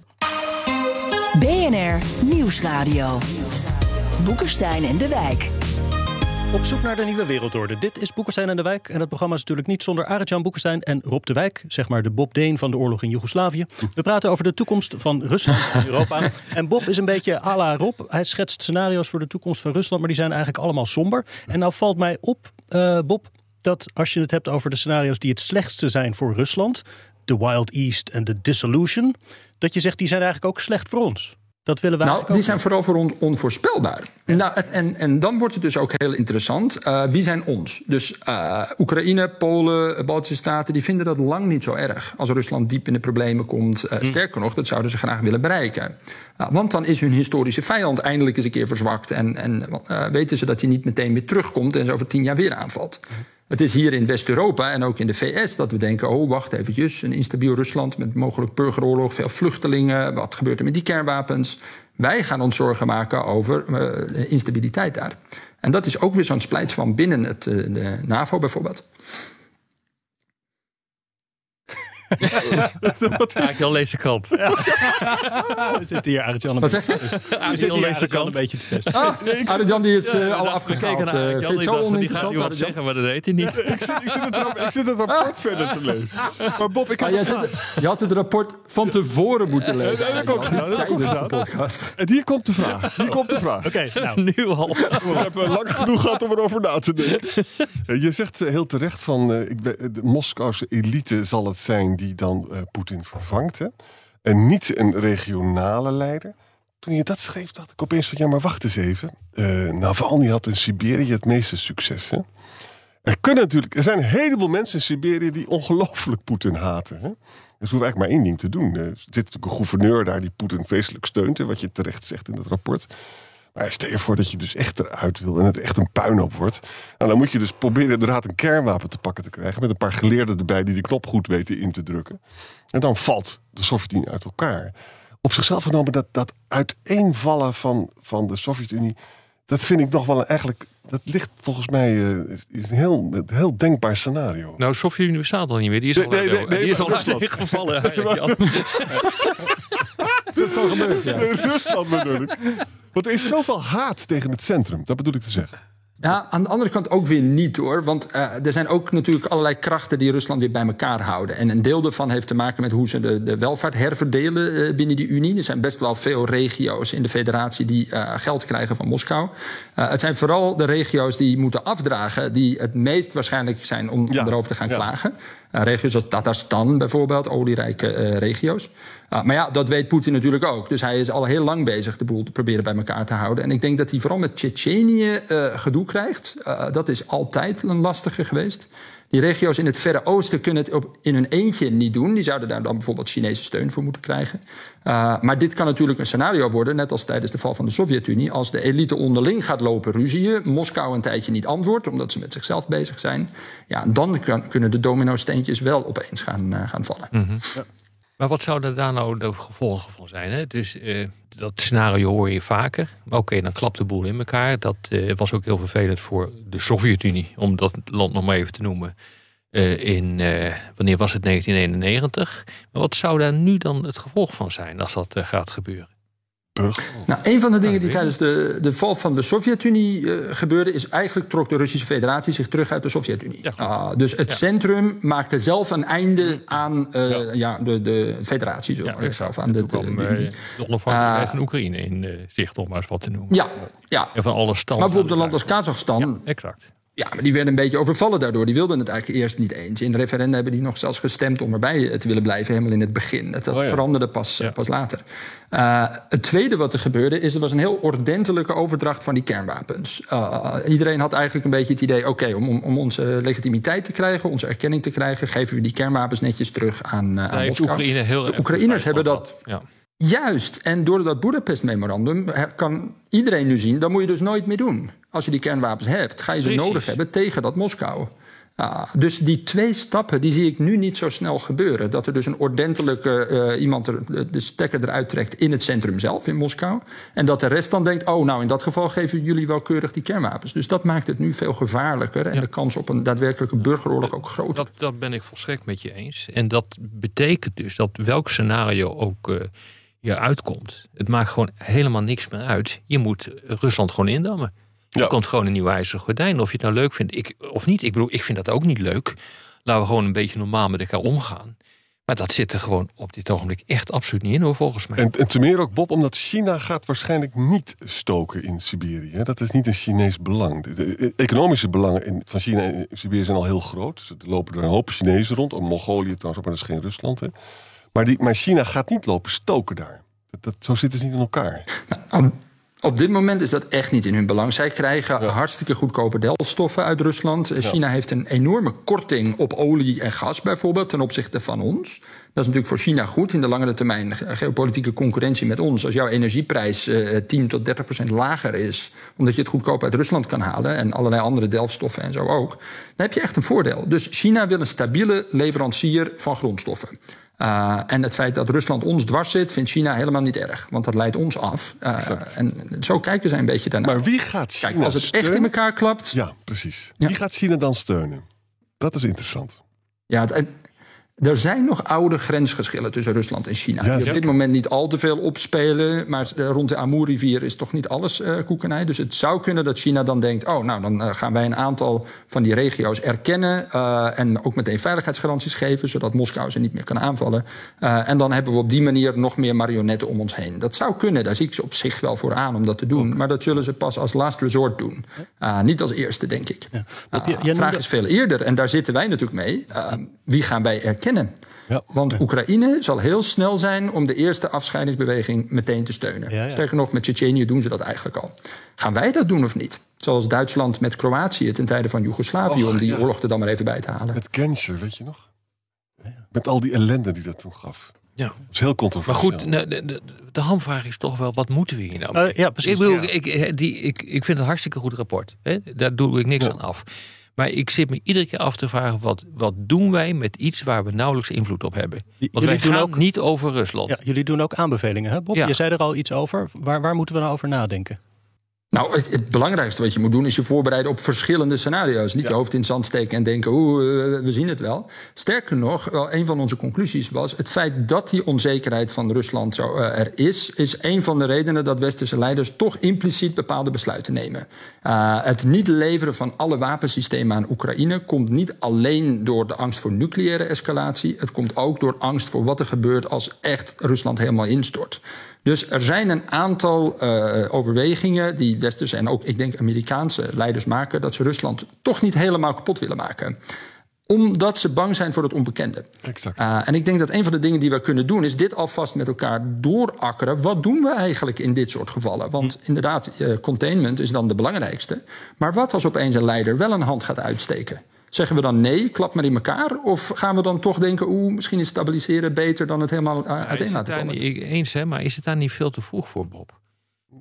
Speaker 7: BNR Nieuwsradio. Boekenstein en de Wijk.
Speaker 5: Op zoek naar de nieuwe wereldorde. Dit is Boekenstein en de Wijk. En het programma is natuurlijk niet zonder Arend-Jan Boekenstein en Rob de Wijk. Zeg maar de Bob Deen van de oorlog in Joegoslavië. We praten over de toekomst van Rusland en Europa. [laughs] En Bob is een beetje à la Rob. Hij schetst scenario's voor de toekomst van Rusland. Maar die zijn eigenlijk allemaal somber. En nou valt mij op, uh, Bob, dat als je het hebt over de scenario's die het slechtste zijn voor Rusland. De Wild East en de Dissolution. Dat je zegt die zijn eigenlijk ook slecht voor ons. Dat willen wij
Speaker 10: nou, die zijn vooral voor ons onvoorspelbaar. Nou, en, en dan wordt het dus ook heel interessant. Uh, wie zijn ons? Dus uh, Oekraïne, Polen, Baltische Staten, die vinden dat lang niet zo erg. Als Rusland diep in de problemen komt. Uh, sterker nog, dat zouden ze graag willen bereiken. want dan is hun historische vijand eindelijk eens een keer verzwakt. En, en weten ze dat hij niet meteen weer terugkomt en ze over tien jaar weer aanvalt. Het is hier in West-Europa en ook in de VS dat we denken: oh, wacht eventjes, een instabiel Rusland met mogelijk burgeroorlog, veel vluchtelingen. Wat gebeurt er met die kernwapens? Wij gaan ons zorgen maken over uh, instabiliteit daar. En dat is ook weer zo'n splijts van binnen het, uh, de NAVO bijvoorbeeld. [laughs]
Speaker 3: Eigenlijk al deze kant.
Speaker 5: We zitten hier Arjan
Speaker 10: Wat zeg je?
Speaker 5: We zitten hier Arjan een beetje te testen.
Speaker 10: Ah, Arjan die is uh, al afgehaald. Uh, vind je zo oninteressant?
Speaker 3: Die gaat zeggen, maar dat weet hij niet.
Speaker 6: ik, zit, ik, zit het, ik zit het rapport verder te lezen. Maar Bob, ik
Speaker 10: ah,
Speaker 6: had
Speaker 10: ah, Je had het rapport van tevoren moeten lezen.
Speaker 6: Dat heb ik ook podcast. En hier komt de vraag. Hier komt de vraag.
Speaker 5: Oké, nou. [laughs]
Speaker 3: nu al.
Speaker 6: Ik heb lang genoeg gehad om erover na te denken. [laughs] Je zegt heel terecht van de Moskouse elite zal het zijn die dan uh, Poetin vervangt. En niet een regionale leider. Toen je dat schreef, dacht ik opeens van ja, maar wacht eens even. Uh, Navalny had in Siberië het meeste succes. Hè? Er, kunnen natuurlijk, er zijn een heleboel mensen in Siberië die ongelooflijk Poetin haten. Hè? Dus hoeven eigenlijk maar één ding te doen. Er zit natuurlijk een gouverneur daar die Poetin feestelijk steunt. Hè, wat je terecht zegt in dat rapport. Maar stel je voor dat je dus echt eruit wil en het echt een puinhoop wordt. Nou, dan moet je dus proberen inderdaad een kernwapen te pakken te krijgen. Met een paar geleerden erbij die de knop goed weten in te drukken. En dan valt de Sovjet-Unie uit elkaar. Op zichzelf genomen, dat, dat uiteenvallen van, van de Sovjet-Unie. Dat vind ik nog wel eigenlijk. Dat ligt volgens mij uh, is een heel, een heel denkbaar scenario.
Speaker 3: Nou, Sovjet-Unie bestaat al niet meer. Die is al, nee, nee, die is al gevallen.
Speaker 6: Al gebeurd, ja. Rusland bedoel ik. Want er is zoveel haat tegen het centrum, dat bedoel ik te zeggen.
Speaker 10: Ja, aan de andere kant ook weer niet hoor. Want uh, er zijn ook natuurlijk allerlei krachten die Rusland weer bij elkaar houden. En een deel daarvan heeft te maken met hoe ze de, de welvaart herverdelen uh, binnen die Unie. Er zijn best wel veel regio's in de federatie die uh, geld krijgen van Moskou. het zijn vooral de regio's die moeten afdragen, die het meest waarschijnlijk zijn om, ja. om erover te gaan ja. klagen. Regio's als Tatarstan bijvoorbeeld, olierijke regio's. Uh, maar ja, dat weet Poetin natuurlijk ook. Dus hij is al heel lang bezig de boel te proberen bij elkaar te houden. En ik denk dat hij vooral met Tsjetsjenië uh, gedoe krijgt. Dat is altijd een lastige geweest. Die regio's in het Verre Oosten kunnen het op, in hun eentje niet doen. Die zouden daar dan bijvoorbeeld Chinese steun voor moeten krijgen. maar dit kan natuurlijk een scenario worden, net als tijdens de val van de Sovjet-Unie. Als de elite onderling gaat lopen ruzieën, Moskou een tijdje niet antwoordt, omdat ze met zichzelf bezig zijn. Ja, dan kan, kunnen de domino-steentjes wel opeens gaan, gaan vallen.
Speaker 3: Mm -hmm. ja. Maar wat zouden daar nou de gevolgen van zijn? Hè? Dus uh, dat scenario hoor je vaker. Oké, dan klapt de boel in elkaar. Dat uh, was ook heel vervelend voor de Sovjet-Unie, om dat land nog maar even te noemen. Uh, in, wanneer was het 1991? Maar wat zou daar nu dan het gevolg van zijn als dat gaat gebeuren?
Speaker 10: Nou, een van de dingen die tijdens de, de val van de Sovjet-Unie uh, gebeurde, is eigenlijk trok de Russische Federatie zich terug uit de Sovjet-Unie. Ja, uh, dus het ja. centrum maakte zelf een einde aan uh, ja. ja. de, de federatie, zo ja, zelf aan de, de, de,
Speaker 3: de, de onafhankelijkheid van Oekraïne in zicht, om maar eens wat te noemen.
Speaker 10: Ja, ja.
Speaker 3: En van alle standen.
Speaker 10: Maar bijvoorbeeld een land als Kazachstan.
Speaker 3: exact.
Speaker 10: Ja, maar die werden een beetje overvallen daardoor. Die wilden het eigenlijk eerst niet eens. In de referenda hebben die nog zelfs gestemd om erbij te willen blijven, helemaal in het begin. Dat, dat oh ja. veranderde pas, ja. pas later. Uh, het tweede wat er gebeurde, is er was een heel ordentelijke overdracht van die kernwapens. Uh, iedereen had eigenlijk een beetje het idee: oké, okay, om, om onze legitimiteit te krijgen, onze erkenning te krijgen, geven we die kernwapens netjes terug aan, uh, aan Moskou.
Speaker 3: Oekraïne heel
Speaker 10: de Oekraïners hebben dat. Ja. Juist. En door dat Budapest-memorandum kan iedereen nu zien... dat moet je dus nooit meer doen. Als je die kernwapens hebt, ga je ze Precies. nodig hebben tegen dat Moskou. Ah, dus die twee stappen die zie ik nu niet zo snel gebeuren. Dat er dus een ordentelijke uh, iemand er, de stekker eruit trekt in het centrum zelf, in Moskou. En dat de rest dan denkt, oh nou in dat geval geven jullie wel keurig die kernwapens. Dus dat maakt het nu veel gevaarlijker en ja. de kans op een daadwerkelijke burgeroorlog ook groter.
Speaker 3: Dat, dat ben ik volstrekt met je eens. En dat betekent dus dat welk scenario ook... Uh, je uitkomt. Het maakt gewoon helemaal niks meer uit. Je moet Rusland gewoon indammen. Er komt gewoon een nieuw ijzeren gordijn. Of je het nou leuk vindt ik, of niet. Ik bedoel, ik vind dat ook niet leuk. Laten we gewoon een beetje normaal met elkaar omgaan. Maar dat zit er gewoon op dit ogenblik echt absoluut niet in, hoor, volgens mij.
Speaker 6: En, en te meer ook, Bob, omdat China gaat waarschijnlijk niet stoken in Siberië. Dat is niet een Chinees belang. De, economische belangen in, van China en Siberië zijn al heel groot. Dus er lopen er een hoop Chinezen rond. Mongolië trouwens, maar dat is geen Rusland. Hè. Maar, die, maar China gaat niet lopen stoken daar. Dat, dat, zo zitten ze niet in elkaar.
Speaker 10: Nou, op dit moment is dat echt niet in hun belang. Zij krijgen hartstikke goedkope delfstoffen uit Rusland. China heeft een enorme korting op olie en gas bijvoorbeeld ten opzichte van ons. Dat is natuurlijk voor China goed in de langere termijn. Geopolitieke concurrentie met ons. Als jouw energieprijs uh, 10 tot 30 procent lager is, omdat je het goedkoop uit Rusland kan halen en allerlei andere delfstoffen en zo ook, dan heb je echt een voordeel. Dus China wil een stabiele leverancier van grondstoffen. Uh, en het feit dat Rusland ons dwars zit, vindt China helemaal niet erg. Want dat leidt ons af. Uh, en zo kijken zij een beetje daarnaar.
Speaker 6: Maar wie gaat China
Speaker 10: Kijk, als het
Speaker 6: steunen?
Speaker 10: echt in elkaar klapt.
Speaker 6: Ja, precies. Ja. Wie gaat China dan steunen? Dat is interessant.
Speaker 10: Ja, het, er zijn nog oude grensgeschillen tussen Rusland en China. Ja, die op dit moment niet al te veel opspelen. Maar rond de Amur-rivier is toch niet alles uh, koekenij. Dus het zou kunnen dat China dan denkt... oh, nou, dan uh, gaan wij een aantal van die regio's erkennen... Uh, en ook meteen veiligheidsgaranties geven... zodat Moskou ze niet meer kan aanvallen. en dan hebben we op die manier nog meer marionetten om ons heen. Dat zou kunnen, daar zie ik ze op zich wel voor aan om dat te doen. Maar dat zullen ze pas als last resort doen. niet als eerste, denk ik. Ja. De vraag is veel eerder, en daar zitten wij natuurlijk mee. wie gaan wij erkennen? Kennen. Ja, Want. Oekraïne zal heel snel zijn om de eerste afscheidingsbeweging meteen te steunen. Ja, ja. Sterker nog, met Tsjetsjenië doen ze dat eigenlijk al. Gaan wij dat doen of niet? Zoals Duitsland met Kroatië ten tijde van Joegoslavië, om die oorlog er dan maar even bij te halen.
Speaker 6: Met Genscher, weet je nog? Met al die ellende die dat toen gaf. Ja. Dat is heel controversieel.
Speaker 3: Maar goed, de, de, de hamvraag is toch wel, wat moeten we hier nou
Speaker 5: mee? Uh, ja, precies.
Speaker 3: Ik, bedoel, ik, die, ik, ik vind het een hartstikke goed rapport. Hè? Daar doe ik niks aan af. Maar ik zit me iedere keer af te vragen: wat, wat doen wij met iets waar we nauwelijks invloed op hebben? Want jullie wij gaan ook, niet over Rusland.
Speaker 5: Ja, jullie doen ook aanbevelingen, hè Bob? Ja. Je zei er al iets over. Waar, waar moeten we nou over nadenken?
Speaker 10: Nou, het, het, belangrijkste wat je moet doen is je voorbereiden op verschillende scenario's. Niet ja. je hoofd in het zand steken en denken, oeh, we zien het wel. Sterker nog, wel, een van onze conclusies was... het feit dat die onzekerheid van Rusland zo, uh, er is... is een van de redenen dat westerse leiders toch impliciet bepaalde besluiten nemen. Uh, het niet leveren van alle wapensystemen aan Oekraïne... komt niet alleen door de angst voor nucleaire escalatie... het komt ook door angst voor wat er gebeurt als echt Rusland helemaal instort. Dus er zijn een aantal uh, overwegingen die westerse en ook, ik denk, Amerikaanse leiders maken dat ze Rusland toch niet helemaal kapot willen maken omdat ze bang zijn voor het onbekende.
Speaker 6: Exact.
Speaker 10: Uh, en ik denk dat een van de dingen die we kunnen doen... is dit alvast met elkaar doorakkeren. Wat doen we eigenlijk in dit soort gevallen? Want hm. inderdaad, uh, containment is dan de belangrijkste. Maar wat als opeens een leider wel een hand gaat uitsteken? Zeggen we dan nee, klap maar in elkaar? Of gaan we dan toch denken, oeh, misschien is stabiliseren beter dan het helemaal uh, uiteen laten vallen?
Speaker 3: Niet, eens, hè, maar is het daar niet veel te vroeg voor, Bob?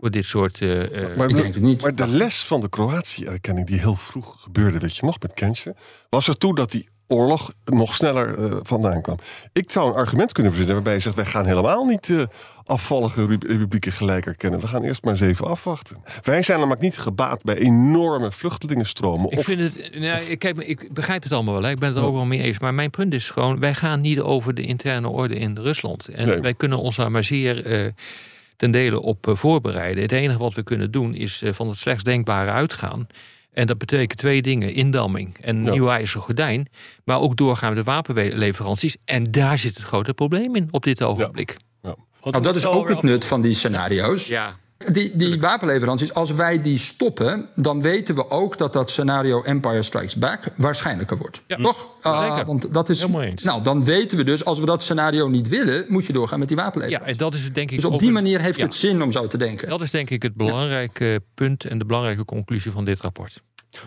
Speaker 3: Voor dit soort. Uh,
Speaker 6: maar, ik denk het niet. maar de les van de Kroatië-erkenning, die heel vroeg gebeurde, weet je nog, met Kensje, was er toe dat die oorlog nog sneller uh, vandaan kwam. Ik zou een argument kunnen verzinnen waarbij je zegt: wij gaan helemaal niet uh, afvallige republieken gelijk erkennen. We gaan eerst maar eens even afwachten. Wij zijn namelijk niet gebaat bij enorme vluchtelingenstromen.
Speaker 3: Ik
Speaker 6: of,
Speaker 3: vind het. Nou, ik, kijk, ik begrijp het allemaal wel. Hè. Ik ben het er ook wel mee eens. Maar mijn punt is gewoon: wij gaan niet over de interne orde in Rusland. En nee. wij kunnen ons daar maar zeer. Uh, ten dele op voorbereiden. Het enige wat we kunnen doen is van het slechts denkbare uitgaan. En dat betekent twee dingen: indamming en ja. nieuw ijzeren gordijn. Maar ook doorgaande wapenleveranties. En daar zit het grote probleem in op dit ogenblik.
Speaker 10: Ja. Ja. Nou, dat is ook het nut van die scenario's.
Speaker 3: Ja.
Speaker 10: Die, die wapenleveranties, als wij die stoppen, dan weten we ook dat dat scenario Empire Strikes Back waarschijnlijker wordt.
Speaker 3: Ja.
Speaker 10: Toch? Uh, want dat is. Nou, dan weten we dus, als we dat scenario niet willen, moet je doorgaan met die wapenleveranties.
Speaker 3: Ja, en dat is denk ik.
Speaker 10: Dus op die manier heeft ja. het zin om zo te denken.
Speaker 3: Dat is denk ik het belangrijke punt en de belangrijke conclusie van dit rapport.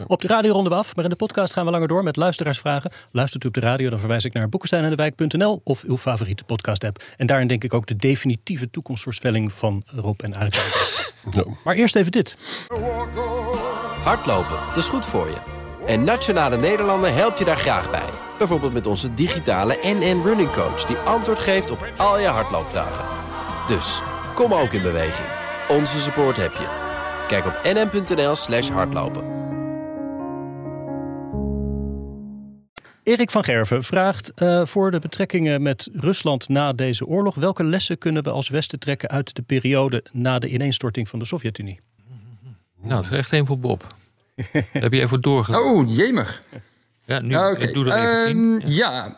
Speaker 5: Op de radio ronden we af, maar in de podcast gaan we langer door met luisteraarsvragen. Luistert u op de radio, dan verwijs ik naar boekensteinendewijk.nl of uw favoriete podcast-app. En daarin denk ik ook de definitieve toekomstvoorspelling van Rob en Arie. [laughs] no. Maar eerst even dit.
Speaker 1: Hardlopen, dat is goed voor je. En Nationale Nederlanden helpt je daar graag bij. Bijvoorbeeld met onze digitale NN Running Coach... die antwoord geeft op al je hardloopvragen. Dus, kom ook in beweging. Onze support heb je. Kijk op nn.nl slash hardlopen.
Speaker 5: Erik van Gerven vraagt uh, voor de betrekkingen met Rusland na deze oorlog... welke lessen kunnen we als Westen trekken uit de periode na de ineenstorting van de Sovjet-Unie?
Speaker 3: Nou, dat is echt één voor Bob. [laughs] heb je even doorgegaan.
Speaker 10: Oh, jemig.
Speaker 3: Ja, nu okay. doe er even
Speaker 10: um, Ja,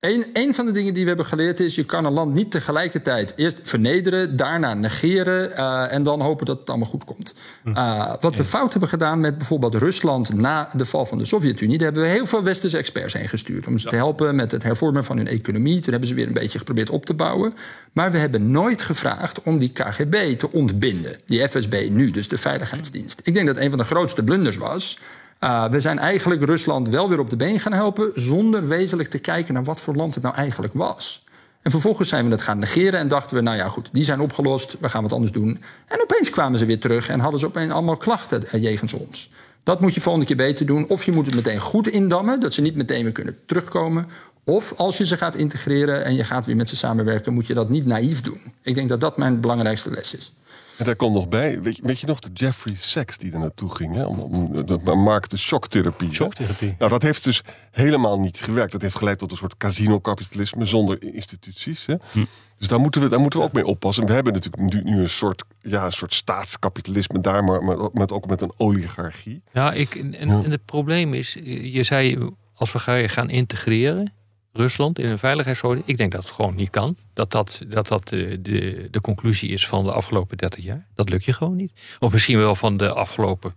Speaker 10: een, een van de dingen die we hebben geleerd is: je kan een land niet tegelijkertijd eerst vernederen, daarna negeren uh, en dan hopen dat het allemaal goed komt. Uh, wat we fout hebben gedaan met bijvoorbeeld Rusland na de val van de Sovjet-Unie, daar hebben we heel veel westerse experts heen gestuurd om ze te helpen met het hervormen van hun economie. Toen hebben ze weer een beetje geprobeerd op te bouwen. Maar we hebben nooit gevraagd om die KGB te ontbinden, die FSB nu, dus de Veiligheidsdienst. Ik denk dat een van de grootste blunders was uh, we zijn eigenlijk Rusland wel weer op de been gaan helpen, zonder wezenlijk te kijken naar wat voor land het nou eigenlijk was. En vervolgens zijn we het gaan negeren en dachten we, nou ja, goed, die zijn opgelost, we gaan wat anders doen. En opeens kwamen ze weer terug en hadden ze opeens allemaal klachten uh, jegens ons. Dat moet je volgende keer beter doen. Of je moet het meteen goed indammen, dat ze niet meteen weer kunnen terugkomen. Of als je ze gaat integreren en je gaat weer met ze samenwerken, moet je dat niet naïef doen. Ik denk dat dat mijn belangrijkste les is.
Speaker 6: En daar komt nog bij, weet je, weet je nog, de Jeffrey Sachs die er naartoe ging, hè, om, om, de markte shocktherapie.
Speaker 5: Shocktherapie.
Speaker 6: Nou, dat heeft dus helemaal niet gewerkt. Dat heeft geleid tot een soort casino-kapitalisme zonder instituties. Hè. Hm. Dus daar moeten, we, daar moeten we ook mee oppassen. We hebben natuurlijk nu, nu een, soort, ja, een soort staatskapitalisme daar, maar, met, ook met een oligarchie.
Speaker 3: Ja, ik, en, en het probleem is, je zei, als we gaan integreren, Rusland in een veiligheidszone. Ik denk dat het gewoon niet kan. Dat dat, dat, dat de, de, conclusie is van de afgelopen 30 jaar. Dat lukt je gewoon niet. Of misschien wel van de afgelopen,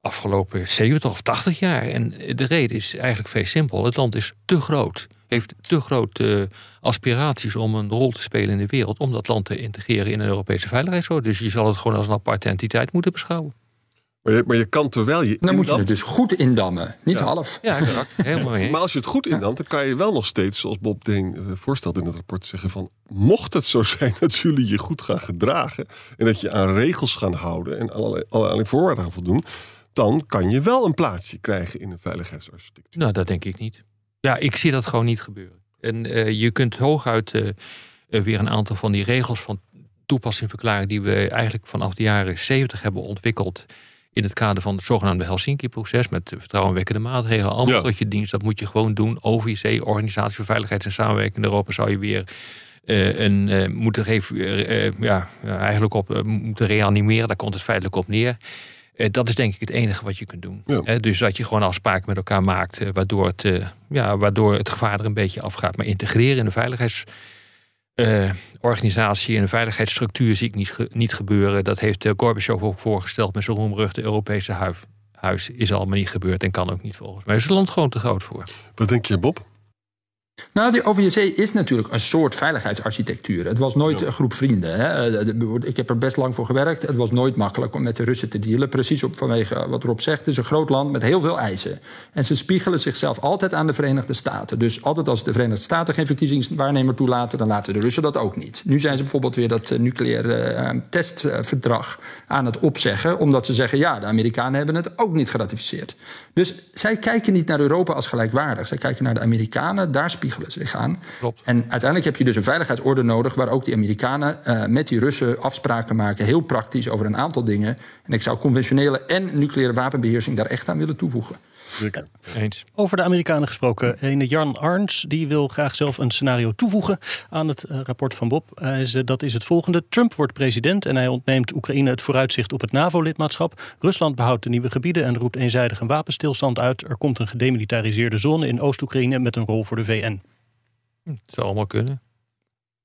Speaker 3: afgelopen 70 of 80 jaar. En de reden is eigenlijk veel simpel. Het land is te groot. Heeft te grote aspiraties om een rol te spelen in de wereld. Om dat land te integreren in een Europese veiligheidszone. Dus je zal het gewoon als een aparte entiteit moeten beschouwen.
Speaker 6: Maar je, maar je kan terwijl je.
Speaker 10: Dan moet je het dus goed indammen, niet half.
Speaker 3: Ja, exact. Helemaal mee.
Speaker 6: Maar als je het goed indamt, dan kan je wel nog steeds, zoals Bob Deen eh, voorstelt in het rapport, zeggen van mocht het zo [laughs] zijn dat jullie je goed gaan gedragen en dat je aan regels gaan houden en allerlei, allerlei voorwaarden gaan voldoen, dan kan je wel een plaatsje krijgen in een veiligheidsarchitectuur.
Speaker 3: Nou, dat denk ik niet. Ja, ik zie dat gewoon niet gebeuren. En uh, je kunt hooguit uh, weer een aantal van die regels van toepassing verklaren die we eigenlijk vanaf de jaren 70 hebben ontwikkeld in het kader van het zogenaamde Helsinki-proces met vertrouwenwekkende maatregelen, allemaal tot je dienst, dat moet je gewoon doen. OVC, Organisatie voor Veiligheid en Samenwerking in Europa, zou je weer uh, een, uh, moeten uh, ja, eigenlijk op moeten reanimeren. Daar komt het feitelijk op neer. dat is denk ik het enige wat je kunt doen. dus dat je gewoon afspraken met elkaar maakt, waardoor, het, ja, waardoor het gevaar er een beetje afgaat. Maar integreren in de veiligheids uh, organisatie en veiligheidsstructuur zie ik niet, niet gebeuren. Dat heeft uh, Gorbachev ook voorgesteld met zijn roemruchte Europese. Huis is allemaal niet gebeurd en kan ook niet volgens mij. Is het land gewoon te groot voor.
Speaker 6: Wat denk je, Bob?
Speaker 10: Nou, die OVC is natuurlijk een soort veiligheidsarchitectuur. Het was nooit een groep vrienden. Hè. Eh, ik heb er best lang voor gewerkt. Het was nooit makkelijk om met de Russen te dealen. Precies op, vanwege wat Rob zegt. Het is een groot land met heel veel eisen. En ze spiegelen zichzelf altijd aan de Verenigde Staten. Dus altijd als de Verenigde Staten geen verkiezingswaarnemer toelaten... dan laten de Russen dat ook niet. Nu zijn ze bijvoorbeeld weer dat uh, nucleaire uh, testverdrag aan het opzeggen... omdat ze zeggen, ja, de Amerikanen hebben het ook niet geratificeerd. Dus zij kijken niet naar Europa als gelijkwaardig. Zij kijken naar de Amerikanen, daar spiegelen ze zich aan. Klopt. En uiteindelijk heb je dus een veiligheidsorde nodig... waar ook die Amerikanen uh, met die Russen afspraken maken... heel praktisch over een aantal dingen. En ik zou conventionele en nucleaire wapenbeheersing... daar echt aan willen toevoegen.
Speaker 3: Eens.
Speaker 5: Over de Amerikanen gesproken. Een Jan Arns die wil graag zelf een scenario toevoegen aan het uh, rapport van Bob. Uh, is, uh, dat is het volgende. Trump wordt president en hij ontneemt Oekraïne het vooruitzicht op het NAVO-lidmaatschap. Rusland behoudt de nieuwe gebieden en roept eenzijdig een wapenstilstand uit. Er komt een gedemilitariseerde zone in Oost-Oekraïne met een rol voor de VN.
Speaker 3: Hm, het zou allemaal kunnen.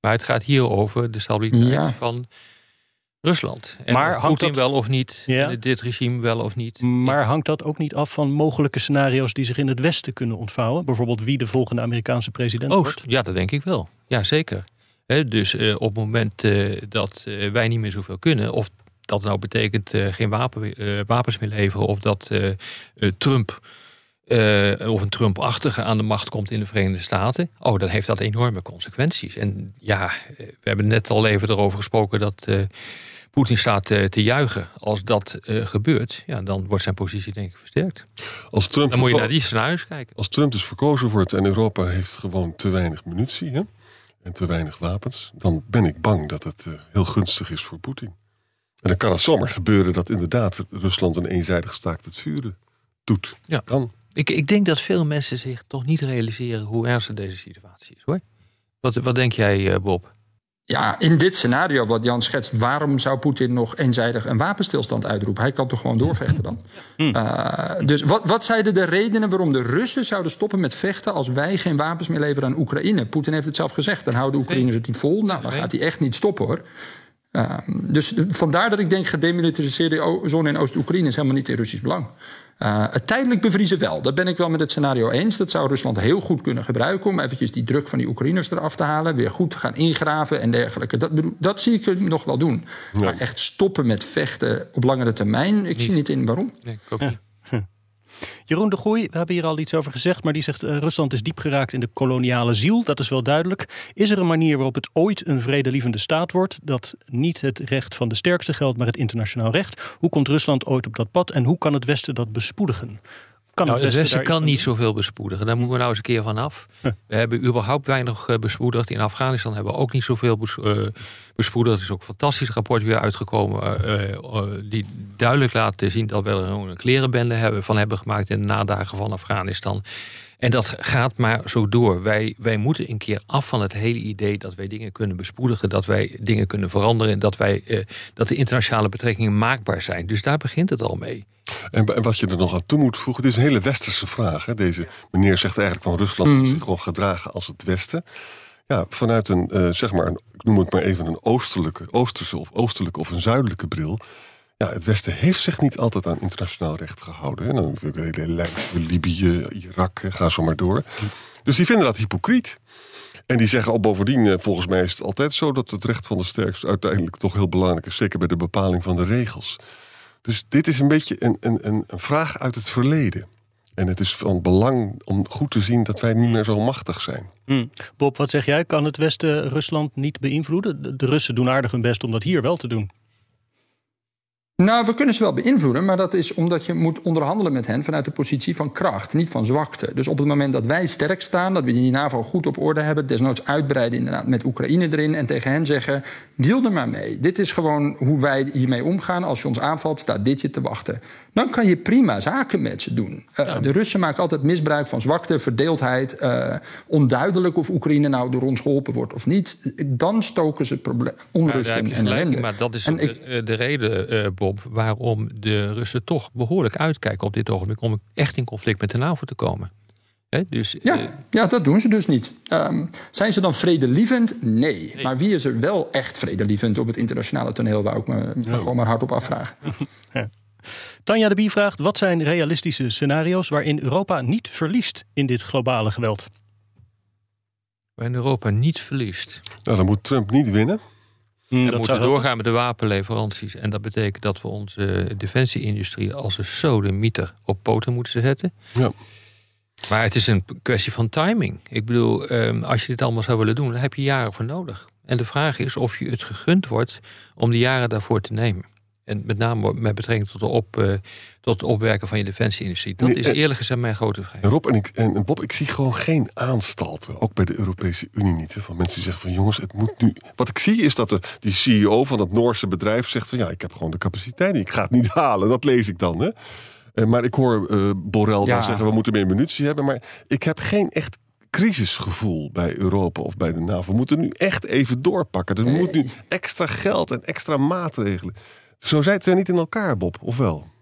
Speaker 3: Maar het gaat hier over de stabiliteit ja. van Rusland. En maar hangt dat... wel of niet, ja. dit regime wel of niet.
Speaker 5: Maar hangt dat ook niet af van mogelijke scenario's die zich in het Westen kunnen ontvouwen? Bijvoorbeeld wie de volgende Amerikaanse president
Speaker 3: Oost,
Speaker 5: wordt?
Speaker 3: Ja, dat denk ik wel. Ja, zeker. He, dus uh, op het moment uh, dat uh, wij niet meer zoveel kunnen, of dat nou betekent geen wapen, wapens meer leveren, of dat Trump of een Trump-achtige aan de macht komt in de Verenigde Staten, oh, dan heeft dat enorme consequenties. En ja, we hebben net al even erover gesproken dat Poetin staat te, te juichen. Als dat uh, gebeurt, ja, dan wordt zijn positie denk ik versterkt.
Speaker 6: Als Trump
Speaker 3: dan moet je naar die scenario's kijken.
Speaker 6: Als Trump dus verkozen wordt en Europa heeft gewoon te weinig munitie hè, en te weinig wapens, dan ben ik bang dat het uh, heel gunstig is voor Poetin. En dan kan het zomaar gebeuren dat inderdaad Rusland een eenzijdig staakt het vuren doet.
Speaker 3: Ja.
Speaker 6: Kan.
Speaker 3: Ik, ik denk dat veel mensen zich toch niet realiseren hoe ernstig deze situatie is hoor. Wat, wat denk jij, Bob?
Speaker 10: Ja, in dit scenario wat Jan schetst, waarom zou Poetin nog eenzijdig een wapenstilstand uitroepen? Hij kan toch gewoon doorvechten dan? Hmm. Uh, dus wat, wat zeiden de redenen waarom de Russen zouden stoppen met vechten als wij geen wapens meer leveren aan Oekraïne? Poetin heeft het zelf gezegd. Dan houden de Oekraïners het niet vol. Nou, dan gaat hij echt niet stoppen hoor. Uh, dus vandaar dat ik denk, gedemilitariseerde zone in Oost-Oekraïne is helemaal niet in Russisch belang. Uh, het tijdelijk bevriezen wel. Dat ben ik wel met het scenario eens. Dat zou Rusland heel goed kunnen gebruiken om eventjes die druk van die Oekraïners eraf te halen. Weer goed te gaan ingraven en dergelijke. Dat, dat zie ik nog wel doen. Maar echt stoppen met vechten op langere termijn, ik zie niet in waarom.
Speaker 3: Nee, ik ook niet.
Speaker 5: Jeroen de Groei, we hebben hier al iets over gezegd, maar die zegt uh, Rusland is diep geraakt in de koloniale ziel. Dat is wel duidelijk. Is er een manier waarop het ooit een vredelievende staat wordt, dat niet het recht van de sterkste geldt, maar het internationaal recht? Hoe komt Rusland ooit op dat pad en hoe kan het Westen dat bespoedigen?
Speaker 3: Kan nou, het Westen, kan niet zoveel bespoedigen. Daar moeten we nou eens een keer van af. We hebben überhaupt weinig uh, bespoedigd. In Afghanistan hebben we ook niet zoveel bes, uh, bespoedigd. Er is ook een fantastisch rapport weer uitgekomen. Uh, die duidelijk laat zien dat we er een klerenbende hebben, van hebben gemaakt in de nadagen van Afghanistan. En dat gaat maar zo door. Wij, wij moeten een keer af van het hele idee dat wij dingen kunnen bespoedigen, dat wij dingen kunnen veranderen, dat, wij, dat de internationale betrekkingen maakbaar zijn. Dus daar begint het al mee.
Speaker 6: En, wat je er nog aan toe moet voegen, dit is een hele westerse vraag. Hè? Deze meneer zegt eigenlijk van Rusland moet mm. zich gewoon gedragen als het Westen. Ja, vanuit een, uh, zeg maar, een, ik noem het maar even een oostelijke, oosterse of oostelijke of een zuidelijke bril. Ja, het Westen heeft zich niet altijd aan internationaal recht gehouden. En dan heb ik hele Libië, Irak, ga zo maar door. Dus die vinden dat hypocriet. En die zeggen al bovendien, eh, volgens mij is het altijd zo dat het recht van de sterkste uiteindelijk toch heel belangrijk is. Zeker bij de bepaling van de regels. Dus dit is een beetje een, een, een vraag uit het verleden. En het is van belang om goed te zien dat wij niet meer zo machtig zijn.
Speaker 5: Hmm. Bob, wat zeg jij? Kan het Westen Rusland niet beïnvloeden? De Russen doen aardig hun best om dat hier wel te doen.
Speaker 10: Nou, we kunnen ze wel beïnvloeden, maar dat is omdat je moet onderhandelen met hen vanuit de positie van kracht, niet van zwakte. Dus op het moment dat wij sterk staan, dat we die NAVO goed op orde hebben, desnoods uitbreiden inderdaad met Oekraïne erin en tegen hen zeggen: deal er maar mee. Dit is gewoon hoe wij hiermee omgaan. Als je ons aanvalt, staat dit je te wachten. Dan kan je prima zaken met ze doen. Uh, De Russen maken altijd misbruik van zwakte, verdeeldheid, uh, onduidelijk of Oekraïne nou door ons geholpen wordt of niet. Dan stoken ze onrust en ellende.
Speaker 3: Maar dat is de, de, reden, uh, waarom de Russen toch behoorlijk uitkijken op dit ogenblik om echt in conflict met de NAVO te komen. dus,
Speaker 10: ja, uh, ja, dat doen ze dus niet. Um, zijn ze dan vredelievend? Nee. nee. Maar wie is er wel echt vredelievend op het internationale toneel, waar ik me ja. gewoon maar hardop afvragen. [laughs]
Speaker 5: Ja. Tanja de Bie vraagt: wat zijn realistische scenario's waarin Europa niet verliest in dit globale geweld?
Speaker 3: Waarin Europa niet verliest.
Speaker 6: Nou, dan moet Trump niet winnen.
Speaker 3: Mm, we moeten doorgaan met de wapenleveranties. En dat betekent dat we onze defensieindustrie als een sodemieter op poten moeten zetten. Ja. Maar het is een kwestie van timing. Ik bedoel, ehm, als je dit allemaal zou willen doen, dan heb je jaren voor nodig. En de vraag is of je het gegund wordt om die jaren daarvoor te nemen. En met name met betrekking tot, de op, uh, tot het opwerken van je defensieindustrie. Dat is eerlijk gezegd mijn grote vraag.
Speaker 6: Rob en, ik, en Bob, ik zie gewoon geen aanstalten. Ook bij de Europese Unie niet. Hè, van mensen die zeggen van jongens, het moet nu. Wat ik zie is dat de, die CEO van dat Noorse bedrijf zegt van ja, ik heb gewoon de capaciteit. Ik ga het niet [laughs] halen. Dat lees ik dan. Hè. Uh, maar ik hoor uh, Borrell ja. dan zeggen we moeten meer munitie hebben. Maar ik heb geen echt crisisgevoel bij Europa of bij de NAVO. We moeten nu echt even doorpakken. Er moet nu extra geld en extra maatregelen. Zo zitten ze niet in elkaar, Bob, of wel?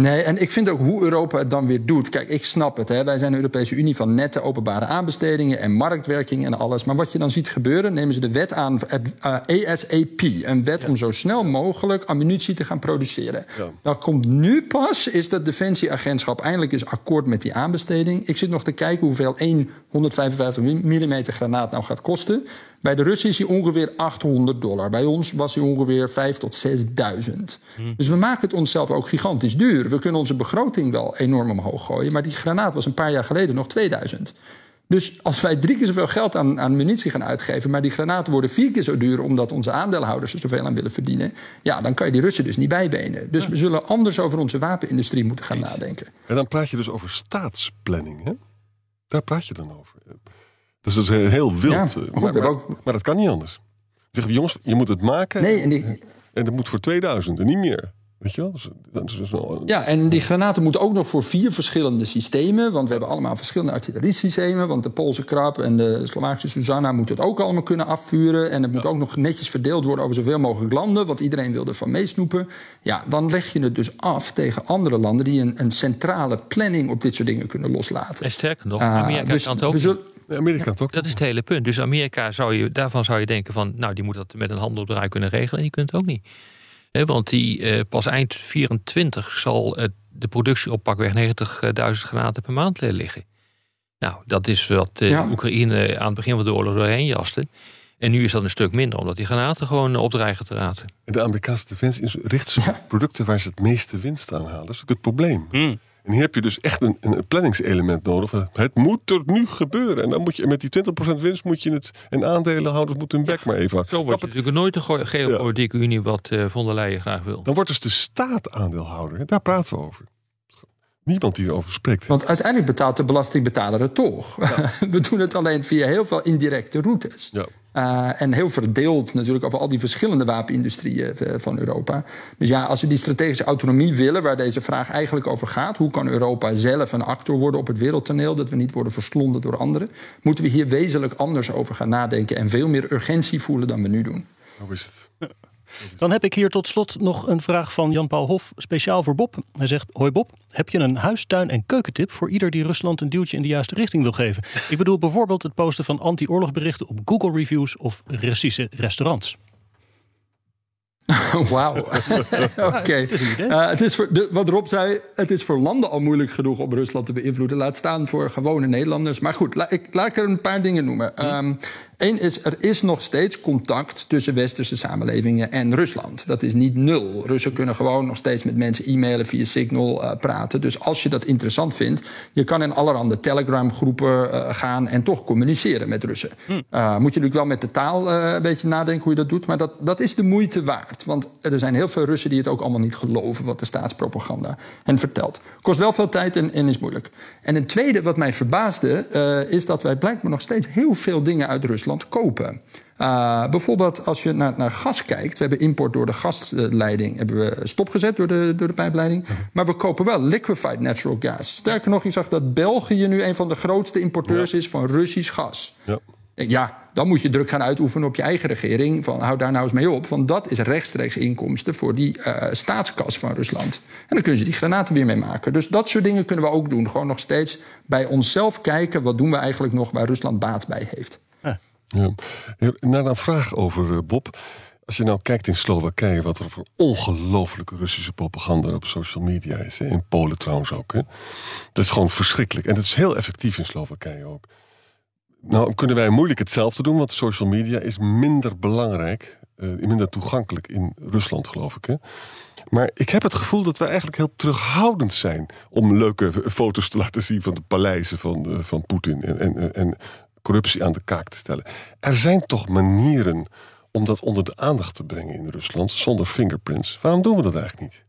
Speaker 10: Nee, en ik vind ook hoe Europa het dan weer doet. Kijk, ik snap het. Hè. Wij zijn de Europese Unie van nette openbare aanbestedingen en marktwerking en alles. Maar wat je dan ziet gebeuren, nemen ze de wet aan, het uh, ESAP. Een wet ja. om zo snel mogelijk ammunitie te gaan produceren. Ja. Dat komt nu pas, is dat Defensieagentschap eindelijk eens akkoord met die aanbesteding. Ik zit nog te kijken hoeveel één 155 mm granaat nou gaat kosten. Bij de Russen is hij ongeveer 800 dollar. Bij ons was hij ongeveer 5 tot 6.000. Hmm. Dus we maken het onszelf ook gigantisch duur. We kunnen onze begroting wel enorm omhoog gooien. Maar die granaat was een paar jaar geleden nog 2000. Dus als wij drie keer zoveel geld aan, aan munitie gaan uitgeven, maar die granaten worden vier keer zo duur omdat onze aandeelhouders er zoveel aan willen verdienen, ja, dan kan je die Russen dus niet bijbenen. Dus we zullen anders over onze wapenindustrie moeten gaan nadenken.
Speaker 6: En dan praat je dus over staatsplanning, hè? Daar praat je dan over. Dus dat is heel wild. Ja, maar, maar, maar, dat kan niet anders. Zeg jongens, je moet het maken.
Speaker 10: Nee, en,
Speaker 6: die... en dat moet voor 2000 en niet meer. Weet je wel? Dus, dus
Speaker 10: ja, en die granaten moeten ook nog voor vier verschillende systemen. Want we hebben allemaal verschillende artilleriesystemen. Want de Poolse krab en de Slovaakse Susanna moeten het ook allemaal kunnen afvuren. En het moet ook nog netjes verdeeld worden over zoveel mogelijk landen. Want iedereen wil ervan meesnoepen. Ja, dan leg je het dus af tegen andere landen die een, een centrale planning op dit soort dingen kunnen loslaten.
Speaker 3: En sterker nog, ah, Amerika
Speaker 10: dus
Speaker 3: kan het ook.
Speaker 6: Amerika ook.
Speaker 3: Dat is het hele punt. Dus Amerika zou je, daarvan zou je denken van, nou, die moet dat met een handelbedrijf kunnen regelen. En die kunt het ook niet want die uh, pas eind 24 zal uh, de productie op pakweg 90.000 granaten per maand liggen. Nou, dat is wat ja. Oekraïne aan het begin van de oorlog doorheen jaste. En nu is dat een stuk minder, omdat die granaten gewoon opdreigen te raten.
Speaker 6: En de Amerikaanse defensie richt zich op producten waar ze het meeste winst aan halen. Dat is ook het probleem.
Speaker 3: Hmm.
Speaker 6: En hier heb je dus echt een, een planningselement nodig. Het moet er nu gebeuren. En dan moet je met die 20% winst moet je het. En aandelenhouders moeten hun bek maar even.
Speaker 3: Zo wordt het natuurlijk nooit een geopolitieke ja. unie wat uh, von der Leyen graag wil.
Speaker 6: Dan wordt dus de staat aandeelhouder. Daar praten we over. Niemand die erover spreekt.
Speaker 10: Want uiteindelijk betaalt de belastingbetaler het toch. [laughs] we doen het alleen via heel veel indirecte routes.
Speaker 6: Ja.
Speaker 10: Uh, en heel verdeeld natuurlijk over al die verschillende wapenindustrieën uh, van Europa. Dus ja, als we die strategische autonomie willen, waar deze vraag eigenlijk over gaat, hoe kan Europa zelf een actor worden op het wereldtoneel, dat we niet worden verslonden door anderen, moeten we hier wezenlijk anders over gaan nadenken en veel meer urgentie voelen dan we nu doen.
Speaker 6: Hoe is het?
Speaker 5: Dan heb ik hier tot slot nog een vraag van Jan-Paul Hof, speciaal voor Bob. Hij zegt: Hoi Bob, heb je een huistuin- en keukentip voor ieder die Rusland een duwtje in de juiste richting wil geven? Ik bedoel bijvoorbeeld het posten van anti-oorlogberichten op Google Reviews of Russische restaurants. [laughs]
Speaker 10: Wauw. [laughs] Oké. Het is, uh, het is voor, de, wat Rob zei, het is voor landen al moeilijk genoeg om Rusland te beïnvloeden. Laat staan voor gewone Nederlanders. Maar goed, la, ik, laat ik er een paar dingen noemen. Um, Eén is, er is nog steeds contact tussen westerse samenlevingen en Rusland. Dat is niet nul. Russen kunnen gewoon nog steeds met mensen e-mailen, via Signal uh, praten. Dus als je dat interessant vindt, je kan in allerhande Telegram-groepen uh, gaan en toch communiceren met Russen. Hm. Uh, moet je natuurlijk wel met de taal een beetje nadenken hoe je dat doet, maar dat, dat is de moeite waard. Want er zijn heel veel Russen die het ook allemaal niet geloven wat de staatspropaganda hen vertelt. Kost wel veel tijd en, en is moeilijk. En een tweede wat mij verbaasde, is dat wij blijkbaar nog steeds heel veel dingen uit Rusland kopen. Uh, bijvoorbeeld als je naar, naar, gas kijkt. We hebben import door de gasleiding hebben we stopgezet door de, door de pijpleiding. Mhm. Maar we kopen wel liquefied natural gas. Sterker nog, ik zag dat België nu een van de grootste importeurs is van Russisch gas.
Speaker 6: Ja.
Speaker 10: Ja, dan moet je druk gaan uitoefenen op je eigen regering. Van hou daar nou eens mee op. Want dat is rechtstreeks inkomsten voor die uh, staatskas van Rusland. En dan kunnen ze die granaten weer mee maken. Dus dat soort dingen kunnen we ook doen. Gewoon nog steeds bij onszelf kijken. Wat doen we eigenlijk nog waar Rusland baat bij heeft.
Speaker 6: Ja. Naar een vraag over, uh, Bob. Als je nou kijkt in Slowakije, wat er voor ongelooflijke Russische propaganda op social media is. Hè? In Polen trouwens ook. Hè? Dat is gewoon verschrikkelijk. En dat is heel effectief in Slowakije ook. Nou kunnen wij moeilijk hetzelfde doen, want social media is minder belangrijk, uh, minder toegankelijk in Rusland, geloof ik. Hè? Maar ik heb het gevoel dat wij eigenlijk heel terughoudend zijn om leuke foto's te laten zien van de paleizen van, van Poetin en, en, en corruptie aan de kaak te stellen. Er zijn toch manieren om dat onder de aandacht te brengen in Rusland zonder fingerprints. Waarom doen we dat eigenlijk niet?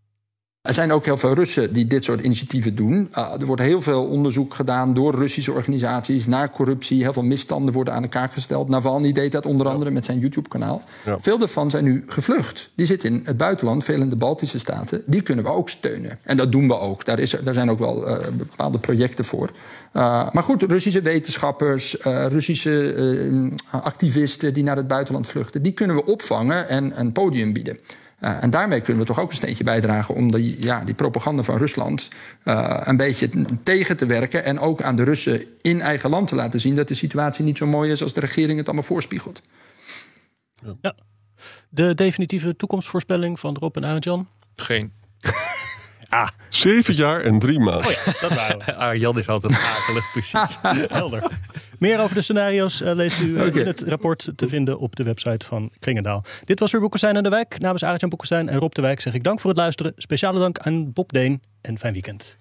Speaker 10: Er zijn ook heel veel Russen die dit soort initiatieven doen. Uh, er wordt heel veel onderzoek gedaan door Russische organisaties naar corruptie. Heel veel misstanden worden aan elkaar gesteld. Navalny deed dat onder andere met zijn YouTube-kanaal. Ja. Veel daarvan zijn nu gevlucht. Die zitten in het buitenland, veel in de Baltische staten. Die kunnen we ook steunen. En dat doen we ook. Daar, is, daar zijn ook wel uh, bepaalde projecten voor. Uh, maar goed, Russische wetenschappers, Russische activisten die naar het buitenland vluchten, die kunnen we opvangen en een podium bieden. Uh, en daarmee kunnen we toch ook een steentje bijdragen om die, ja, die propaganda van Rusland uh, een beetje tegen te werken. En ook aan de Russen in eigen land te laten zien dat de situatie niet zo mooi is als de regering het allemaal voorspiegelt.
Speaker 5: Ja. De definitieve toekomstvoorspelling van Rob en Arjan?
Speaker 3: Geen. [laughs]
Speaker 6: Ah. Zeven jaar en drie maanden.
Speaker 5: Oh ja, dat waren we. [laughs]
Speaker 3: Ah, Jan is altijd akelig, precies. [laughs]
Speaker 5: Helder. Meer over de scenario's uh, leest u uh, okay. in het rapport te vinden op de website van Klingendaal. Dit was weer Boekestein en de Wijk. Namens Arjan Boekestein en Rob de Wijk zeg ik dank voor het luisteren. Speciale dank aan Bob Deen en fijn weekend.